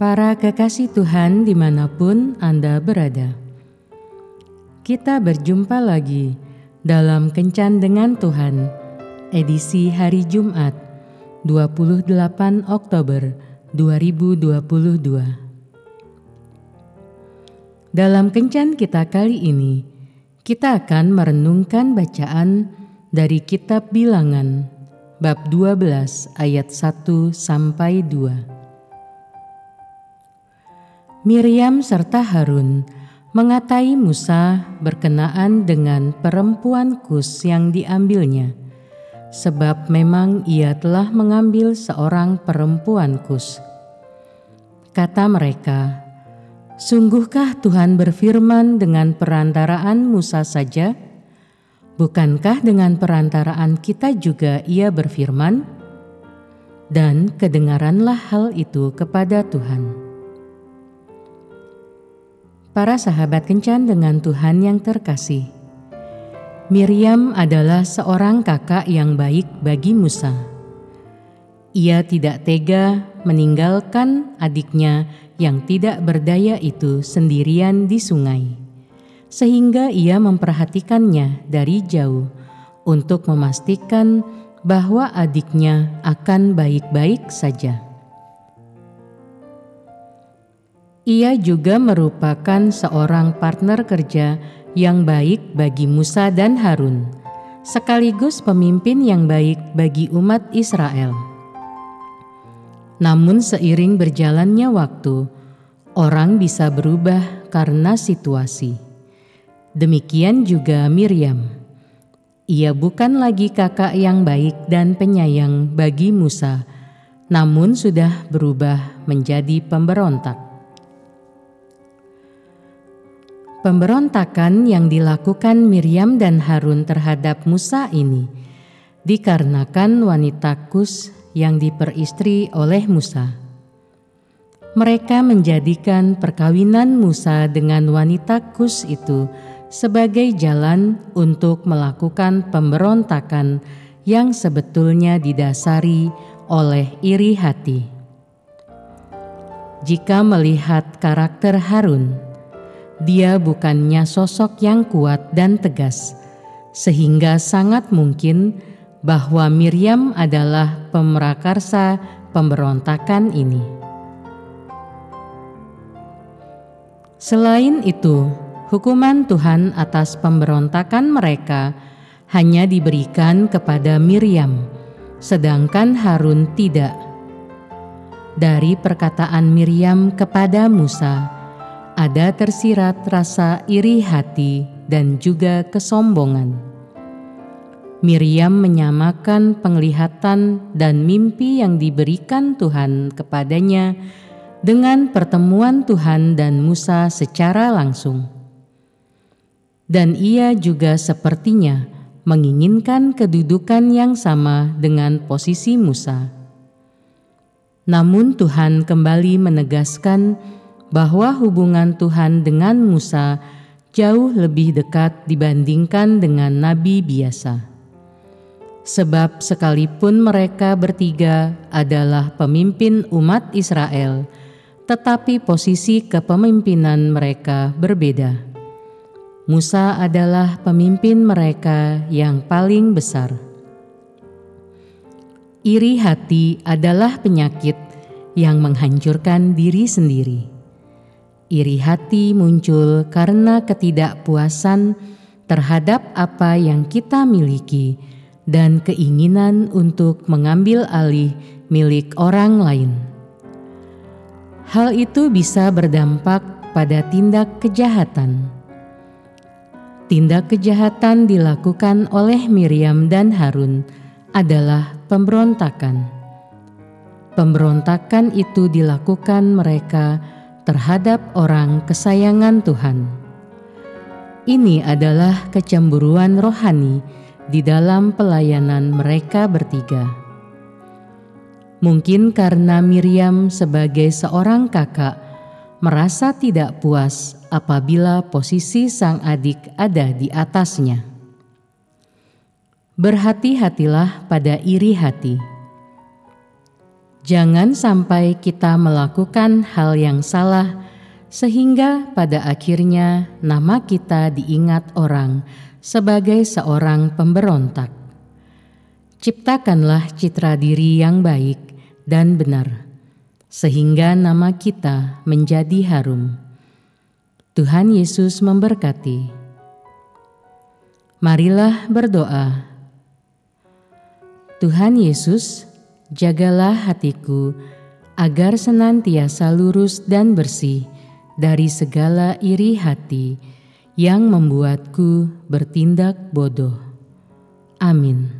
Para kekasih Tuhan di mana pun Anda berada. Kita berjumpa lagi dalam Kencan Dengan Tuhan, edisi hari Jumat, 28 Oktober 2022. Dalam Kencan kita kali ini, kita akan merenungkan bacaan dari kitab Bilangan, bab 12 ayat 1 sampai 2. Miriam serta Harun mengatai Musa berkenaan dengan perempuan Kus yang diambilnya, sebab memang ia telah mengambil seorang perempuan Kus. Kata mereka, "Sungguhkah Tuhan berfirman dengan perantaraan Musa saja? Bukankah dengan perantaraan kita juga Ia berfirman?" Dan kedengaranlah hal itu kepada Tuhan para sahabat kencan dengan Tuhan yang terkasih. Miriam adalah seorang kakak yang baik bagi Musa. Ia tidak tega meninggalkan adiknya yang tidak berdaya itu sendirian di sungai, sehingga ia memperhatikannya dari jauh untuk memastikan bahwa adiknya akan baik-baik saja. Ia juga merupakan seorang partner kerja yang baik bagi Musa dan Harun, sekaligus pemimpin yang baik bagi umat Israel. Namun, seiring berjalannya waktu, orang bisa berubah karena situasi. Demikian juga Miriam. Ia bukan lagi kakak yang baik dan penyayang bagi Musa, namun sudah berubah menjadi pemberontak. Pemberontakan yang dilakukan Miriam dan Harun terhadap Musa ini dikarenakan wanita Kus yang diperistri oleh Musa. Mereka menjadikan perkawinan Musa dengan wanita Kus itu sebagai jalan untuk melakukan pemberontakan yang sebetulnya didasari oleh iri hati. Jika melihat karakter Harun, dia bukannya sosok yang kuat dan tegas, sehingga sangat mungkin bahwa Miriam adalah pemerakarsa pemberontakan ini. Selain itu, hukuman Tuhan atas pemberontakan mereka hanya diberikan kepada Miriam, sedangkan Harun tidak. Dari perkataan Miriam kepada Musa, ada tersirat rasa iri hati dan juga kesombongan. Miriam menyamakan penglihatan dan mimpi yang diberikan Tuhan kepadanya dengan pertemuan Tuhan dan Musa secara langsung. Dan ia juga sepertinya menginginkan kedudukan yang sama dengan posisi Musa. Namun Tuhan kembali menegaskan bahwa hubungan Tuhan dengan Musa jauh lebih dekat dibandingkan dengan nabi biasa. Sebab sekalipun mereka bertiga adalah pemimpin umat Israel, tetapi posisi kepemimpinan mereka berbeda. Musa adalah pemimpin mereka yang paling besar. Iri hati adalah penyakit yang menghancurkan diri sendiri. Iri hati muncul karena ketidakpuasan terhadap apa yang kita miliki dan keinginan untuk mengambil alih milik orang lain. Hal itu bisa berdampak pada tindak kejahatan. Tindak kejahatan dilakukan oleh Miriam dan Harun adalah pemberontakan. Pemberontakan itu dilakukan mereka terhadap orang kesayangan Tuhan. Ini adalah kecemburuan rohani di dalam pelayanan mereka bertiga. Mungkin karena Miriam sebagai seorang kakak merasa tidak puas apabila posisi sang adik ada di atasnya. Berhati-hatilah pada iri hati Jangan sampai kita melakukan hal yang salah, sehingga pada akhirnya nama kita diingat orang sebagai seorang pemberontak. Ciptakanlah citra diri yang baik dan benar, sehingga nama kita menjadi harum. Tuhan Yesus memberkati. Marilah berdoa. Tuhan Yesus, jagalah hatiku agar senantiasa lurus dan bersih dari segala iri hati yang membuatku bertindak bodoh. Amin.